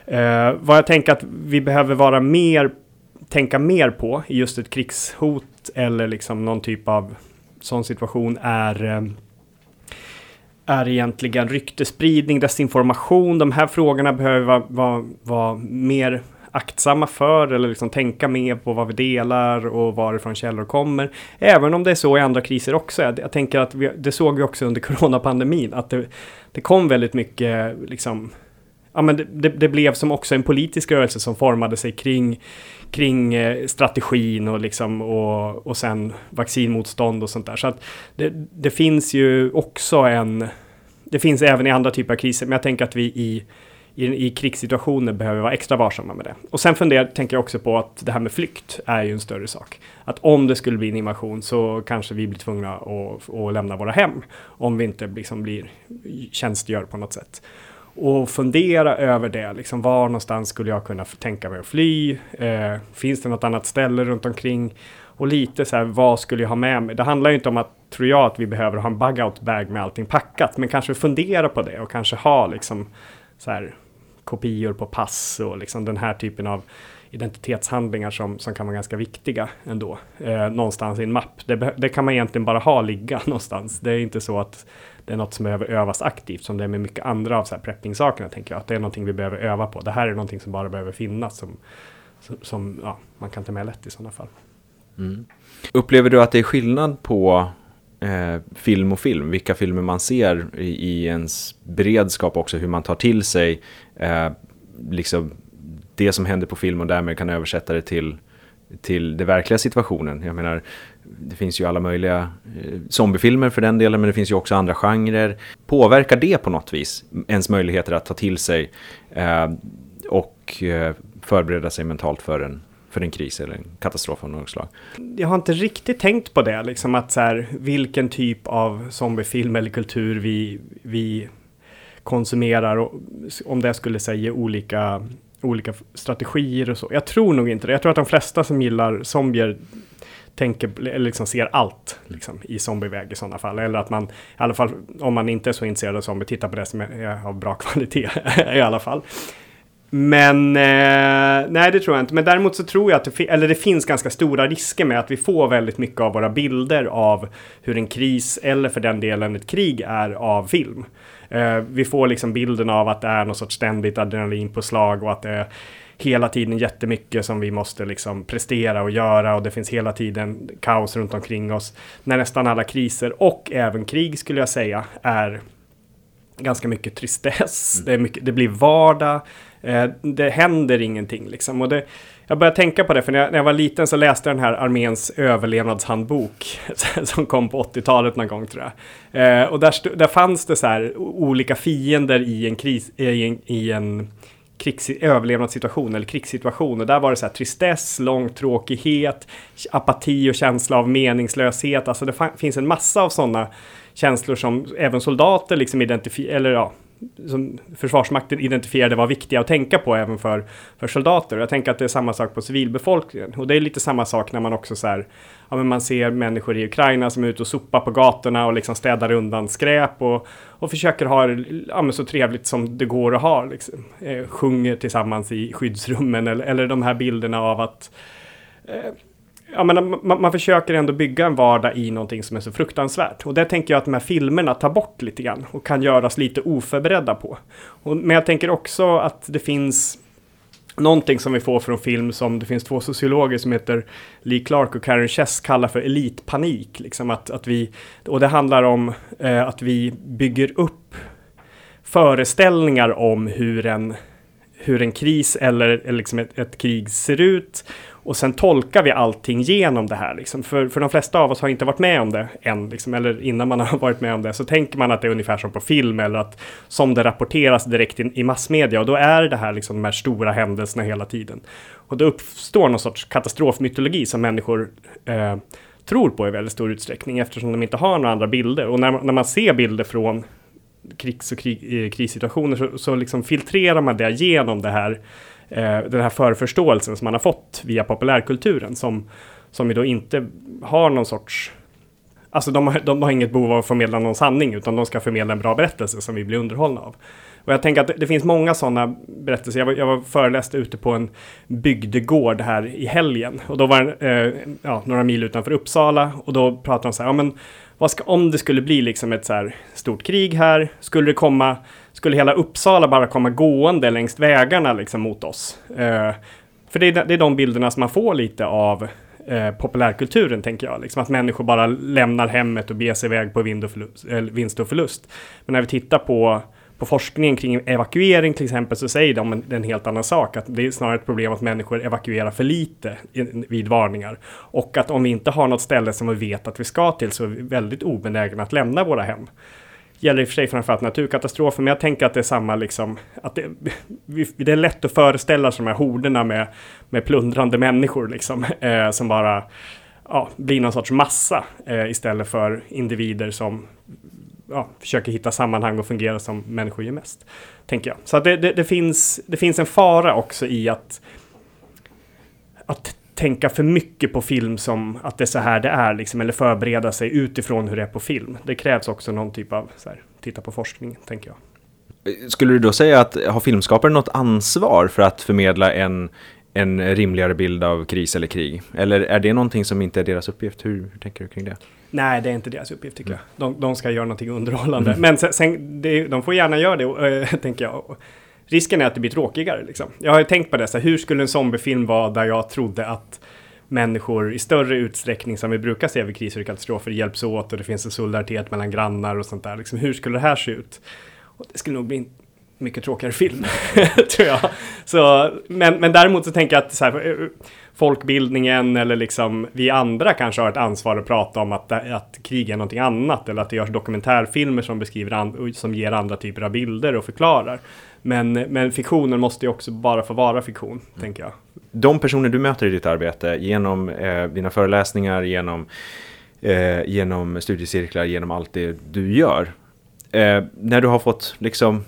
D: Eh, vad jag tänker att vi behöver vara mer, tänka mer på i just ett krigshot eller liksom någon typ av sån situation är eh, är egentligen ryktespridning, desinformation. De här frågorna behöver vi vara, vara, vara mer aktsamma för eller liksom tänka mer på vad vi delar och varifrån källor kommer. Även om det är så i andra kriser också. Jag, jag tänker att vi, det såg vi också under [laughs] coronapandemin att det, det kom väldigt mycket liksom Ja, men det, det, det, blev som också en politisk rörelse som formade sig kring, kring eh, strategin och, liksom, och, och sen vaccinmotstånd och sånt där. Så att det, det finns ju också en... Det finns även i andra typer av kriser, men jag tänker att vi i i, i krigssituationer behöver vara extra varsamma med det. Och sen funderar, tänker jag också på att det här med flykt är ju en större sak. Att om det skulle bli en invasion så kanske vi blir tvungna att, att lämna våra hem. Om vi inte liksom blir tjänstgör på något sätt. Och fundera över det, liksom var någonstans skulle jag kunna tänka mig att fly? Eh, finns det något annat ställe runt omkring? Och lite så här, vad skulle jag ha med mig? Det handlar ju inte om att, tror jag, att vi behöver ha en bug-out bag med allting packat, men kanske fundera på det och kanske ha liksom så här, kopior på pass och liksom den här typen av identitetshandlingar som, som kan vara ganska viktiga ändå. Eh, någonstans i en mapp. Det, det, kan man egentligen bara ha ligga [laughs] någonstans. Det är inte så att det är något som behöver övas aktivt som det är med mycket andra av så här prepping-sakerna tänker jag. Att det är någonting vi behöver öva på. Det här är någonting som bara behöver finnas som, som, som ja, man kan ta med lätt i sådana fall.
A: Mm. Upplever du att det är skillnad på eh, film och film, vilka filmer man ser i, i ens beredskap också, hur man tar till sig eh, liksom det som händer på film och därmed kan översätta det till, till den verkliga situationen. Jag menar, det finns ju alla möjliga eh, zombiefilmer för den delen, men det finns ju också andra genrer. Påverkar det på något vis ens möjligheter att ta till sig eh, och eh, förbereda sig mentalt för en, för en kris eller en katastrof av något slag.
D: Jag har inte riktigt tänkt på det, liksom att så här, vilken typ av zombiefilm eller kultur vi, vi konsumerar och om det skulle säga olika, olika strategier och så. Jag tror nog inte det. Jag tror att de flesta som gillar zombier tänker, eller liksom ser allt liksom, i zombieväg i sådana fall. Eller att man, i alla fall om man inte är så intresserad av zombie, tittar på det som är av bra [laughs] kvalitet i alla fall. Men eh, nej, det tror jag inte. Men däremot så tror jag att det, eller det finns ganska stora risker med att vi får väldigt mycket av våra bilder av hur en kris eller för den delen ett krig är av film. Eh, vi får liksom bilden av att det är något sorts ständigt adrenalinpåslag och att det är hela tiden jättemycket som vi måste liksom prestera och göra och det finns hela tiden kaos runt omkring oss. När nästan alla kriser och även krig skulle jag säga är ganska mycket tristess, mm. det, är mycket, det blir vardag, eh, det händer ingenting liksom. Och det, jag började tänka på det, för när jag, när jag var liten så läste jag den här arméns överlevnadshandbok [laughs] som kom på 80-talet någon gång tror jag. Eh, och där, där fanns det så här olika fiender i en kris, i en, i en krigs, överlevnadssituation eller krigssituation. Och där var det så här tristess, långtråkighet, apati och känsla av meningslöshet. Alltså det finns en massa av sådana känslor som även soldater liksom identifierar, eller ja, som Försvarsmakten identifierade var viktiga att tänka på även för, för soldater. Jag tänker att det är samma sak på civilbefolkningen. Och det är lite samma sak när man också så här, ja, men man ser människor i Ukraina som är ute och sopar på gatorna och liksom städar undan skräp och, och försöker ha det ja, så trevligt som det går att ha. Liksom. Eh, sjunger tillsammans i skyddsrummen eller, eller de här bilderna av att eh, ja, men man, man, försöker ändå bygga en vardag i någonting som är så fruktansvärt. Och det tänker jag att de här filmerna tar bort lite grann och kan göras lite oförberedda på. Och, men jag tänker också att det finns någonting som vi får från film som det finns två sociologer som heter Lee Clark och Karen Chess kallar för elitpanik. Liksom att, att vi, och det handlar om eh, att vi bygger upp föreställningar om hur en, hur en kris eller, eller liksom ett, ett krig ser ut och sen tolkar vi allting genom det här. Liksom. För, för de flesta av oss har inte varit med om det än, liksom, eller innan man [laughs] har varit med om det, så tänker man att det är ungefär som på film eller att som det rapporteras direkt in, i massmedia. Och då är det här liksom de här stora händelserna hela tiden. Och då uppstår någon sorts katastrofmytologi som människor eh, tror på i väldigt stor utsträckning eftersom de inte har några andra bilder. Och när, när man ser bilder från krigs och krig, eh, krissituationer så, så liksom filtrerar man det genom det här eh, den här förförståelsen som man har fått via populärkulturen som, som ju då inte har någon sorts Alltså de har, de har inget behov av att förmedla någon sanning utan de ska förmedla en bra berättelse som vi blir underhållna av. Och jag tänker att det, finns många sådana berättelser. Jag var, jag var föreläste ute på en bygdegård här i helgen och då var det eh, ja, några mil utanför Uppsala och då pratade de så här, ja men vad ska, om det skulle bli liksom ett så här stort krig här, skulle det komma skulle hela Uppsala bara komma gående längs vägarna liksom mot oss. Eh, för det är, det är de bilderna som man får lite av eh, populärkulturen, tänker jag. Liksom att människor bara lämnar hemmet och beger sig iväg på vind och förlust, eh, vinst och förlust. Men när vi tittar på, på forskningen kring evakuering till exempel så säger de en, en helt annan sak. Att det är snarare ett problem att människor evakuerar för lite vid varningar. Och att om vi inte har något ställe som vi vet att vi ska till så är vi väldigt obenägna att lämna våra hem gäller i och för sig framförallt naturkatastrofer, men jag tänker att det är samma liksom, att det, det är lätt att föreställa sig de här horderna med, med plundrande människor liksom, [laughs] eh, som bara ja, blir någon sorts massa eh, istället för individer som ja, försöker hitta sammanhang och fungera som människor gör mest. Tänker jag. Så det, det, det, finns, det finns en fara också i att, att tänka för mycket på film som att det är så här det är, liksom, eller förbereda sig utifrån hur det är på film. Det krävs också någon typ av, så här, titta på forskning, tänker jag.
A: Skulle du då säga att har filmskapare något ansvar för att förmedla en, en rimligare bild av kris eller krig? Eller är det någonting som inte är deras uppgift? Hur, hur tänker du kring det?
D: Nej, det är inte deras uppgift tycker mm. jag. De, de, ska göra någonting underhållande. Mm. Men sen, sen det, de får gärna göra det, äh, [laughs] tänker jag risken är att det blir tråkigare. Liksom. Jag har ju tänkt på det, så här, hur skulle en zombiefilm vara där jag trodde att människor i större utsträckning som vi brukar se vid kriser och katastrofer hjälps åt och det finns en solidaritet mellan grannar och sånt där. Liksom, hur skulle det här se ut? Och det skulle nog bli en mycket tråkigare film, [laughs] tror jag. Så, men, men däremot så tänker jag att så här, folkbildningen eller liksom vi andra kanske har ett ansvar att prata om att, att krig är någonting annat eller att det görs dokumentärfilmer som beskriver and, som ger andra typer av bilder och förklarar. Men, men fiktionen måste ju också bara få vara fiktion, mm. tänker jag.
A: De personer du möter i ditt arbete, genom eh, dina föreläsningar, genom, eh, genom studiecirklar, genom allt det du gör. Eh, när du har fått liksom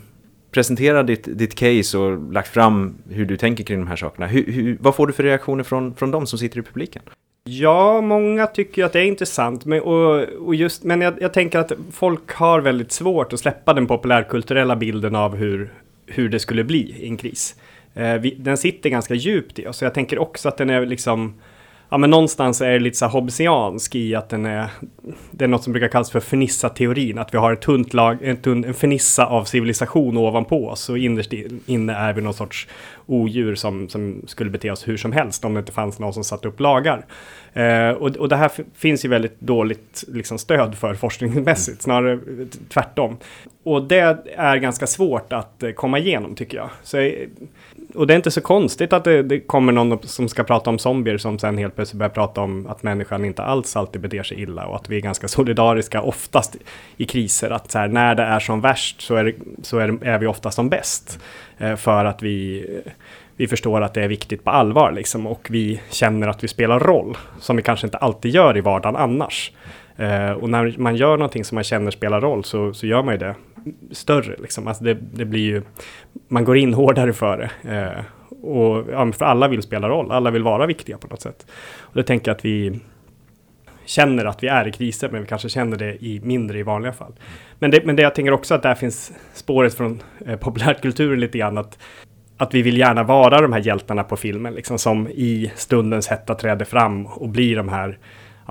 A: presentera ditt, ditt case och lagt fram hur du tänker kring de här sakerna, hur, hur, vad får du för reaktioner från, från de som sitter i publiken?
D: Ja, många tycker att det är intressant. Men, och, och just, men jag, jag, tänker att folk har väldigt svårt att släppa den populärkulturella bilden av hur, hur det skulle bli i en kris. Eh, vi, den sitter ganska djupt i oss. Så jag tänker också att den är liksom ja, men någonstans är det lite så här hobbesiansk i att den är, det är något som brukar kallas för fernissa-teorin, att vi har ett tunt lag, en, tunn, en fernissa av civilisation ovanpå oss och innerst inne är vi någon sorts odjur som, som skulle bete oss hur som helst om det inte fanns någon som satte upp lagar. Eh, och, och det här finns ju väldigt dåligt liksom, stöd för forskningsmässigt, snarare tvärtom. Och det är ganska svårt att eh, komma igenom tycker jag. Så, eh, och det är inte så konstigt att det, det, kommer någon som ska prata om zombier som sen helt plötsligt börjar prata om att människan inte alls alltid beter sig illa och att vi är ganska [laughs] solidariska oftast i kriser. Att så här, när det är som värst så är, så är, är vi ofta som bäst. Eh, för att vi vi förstår att det är viktigt på allvar liksom, och vi känner att vi spelar roll som vi kanske inte alltid gör i vardagen annars. Eh, och när man gör någonting som man känner spelar roll så, så gör man ju det större. Liksom. Alltså det, det blir ju, man går in hårdare för det. Eh, och, ja, för alla vill spela roll, alla vill vara viktiga på något sätt. Och det tänker jag att vi känner att vi är i kriser, men vi kanske känner det i mindre i vanliga fall. Men det, men det jag tänker också att där finns spåret från eh, populärkulturen lite grann, att att vi vill gärna vara de här hjältarna på filmen, liksom som i stundens hetta träder fram och blir de här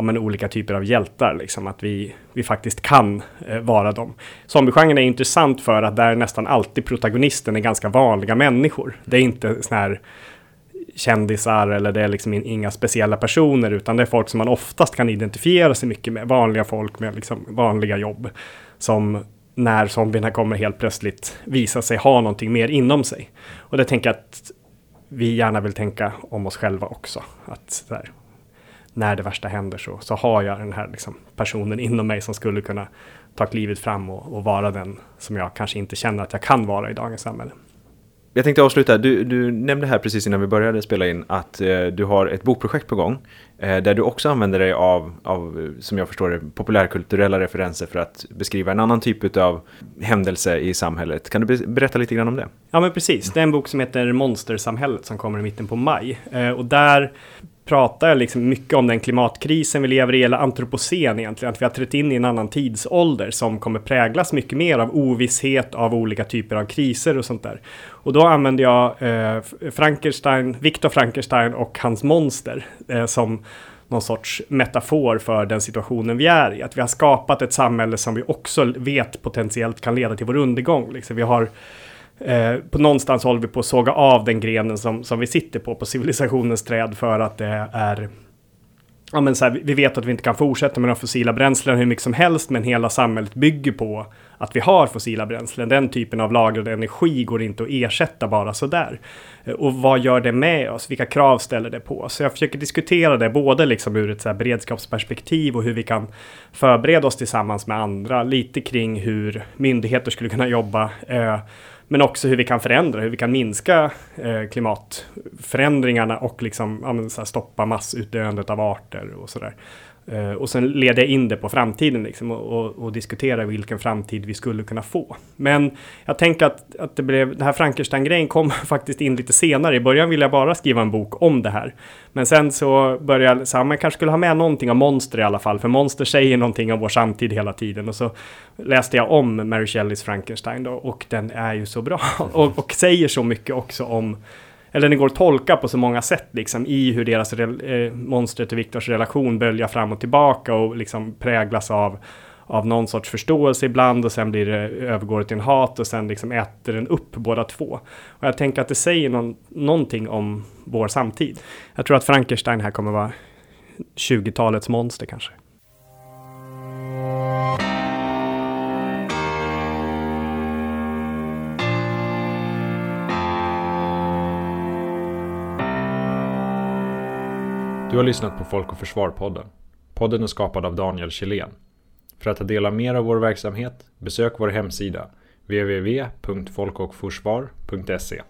D: ja, men olika typer av hjältar, liksom att vi, vi faktiskt kan eh, vara dem. Zombiegenren är intressant för att där nästan alltid protagonisten är ganska vanliga människor. Det är inte sån här kändisar eller det är liksom inga speciella personer, utan det är folk som man oftast kan identifiera sig mycket med, vanliga folk med liksom vanliga jobb, som när zombierna kommer helt plötsligt visa sig ha någonting mer inom sig. Och det tänker jag att vi gärna vill tänka om oss själva också. Att här, när det värsta händer så, så har jag den här liksom, personen inom mig som skulle kunna ta klivet fram och, och vara den som jag kanske inte känner att jag kan vara i dagens samhälle.
B: Jag tänkte avsluta, du, du, nämnde här precis innan vi började spela in att eh, du har ett bokprojekt på gång eh, där du också använder dig av, av, som jag förstår det, populärkulturella referenser för att beskriva en annan typ av händelse i samhället. Kan du berätta lite grann om det?
D: Ja, men precis. Det är en bok som heter Monstersamhället som kommer i mitten på maj. Eh, och där pratar liksom mycket om den klimatkrisen vi lever i, eller antropocen egentligen, att vi har trätt in i en annan tidsålder som kommer präglas mycket mer av ovisshet, av olika typer av kriser och sånt där. Och då använder jag eh, Frankenstein, Viktor Frankenstein och hans monster eh, som någon sorts metafor för den situationen vi är i. Att vi har skapat ett samhälle som vi också vet potentiellt kan leda till vår undergång. Liksom vi har Eh, på någonstans håller vi på att såga av den grenen som, som vi sitter på, på civilisationens träd för att det är Ja, men så här, vi vet att vi inte kan fortsätta med de fossila bränslen hur mycket som helst, men hela samhället bygger på att vi har fossila bränslen. Den typen av lagrad energi går inte att ersätta bara sådär. Eh, och vad gör det med oss? Vilka krav ställer det på oss? Så jag försöker diskutera det både liksom ur ett så beredskapsperspektiv och hur vi kan förbereda oss tillsammans med andra. Lite kring hur myndigheter skulle kunna jobba. Eh, men också hur vi kan förändra, hur vi kan minska eh, klimatförändringarna och liksom, ja, men, så här, stoppa massutdöendet av arter och sådär. Eh, och sen leder jag in det på framtiden liksom, och, och, och diskuterar vilken framtid vi skulle kunna få. Men jag tänker att, att det blev, den här Frankenstein-grejen kom [laughs] faktiskt in lite senare. I början ville jag bara skriva en bok om det här. Men sen så började jag, så man kanske skulle ha med någonting om monster i alla fall, för monster säger någonting om vår samtid hela tiden. Och så läste jag om Mary Shelleys Frankenstein då, och den är ju så bra. [laughs] och, och säger så mycket också om eller den går att tolka på så många sätt liksom i hur deras eh, monstret och Viktors relation böljar fram och tillbaka och liksom präglas av av någon sorts förståelse ibland och sen blir det, övergår det till en hat och sen liksom äter den upp båda två. Och jag tänker att det säger någon, någonting om vår samtid. Jag tror att Frankenstein här kommer vara 20-talets monster kanske.
A: Du har lyssnat på Folk och Försvar-podden. Podden är skapad av Daniel Kjellén. För att ta del av mer av vår verksamhet, besök vår hemsida www.folkochforsvar.se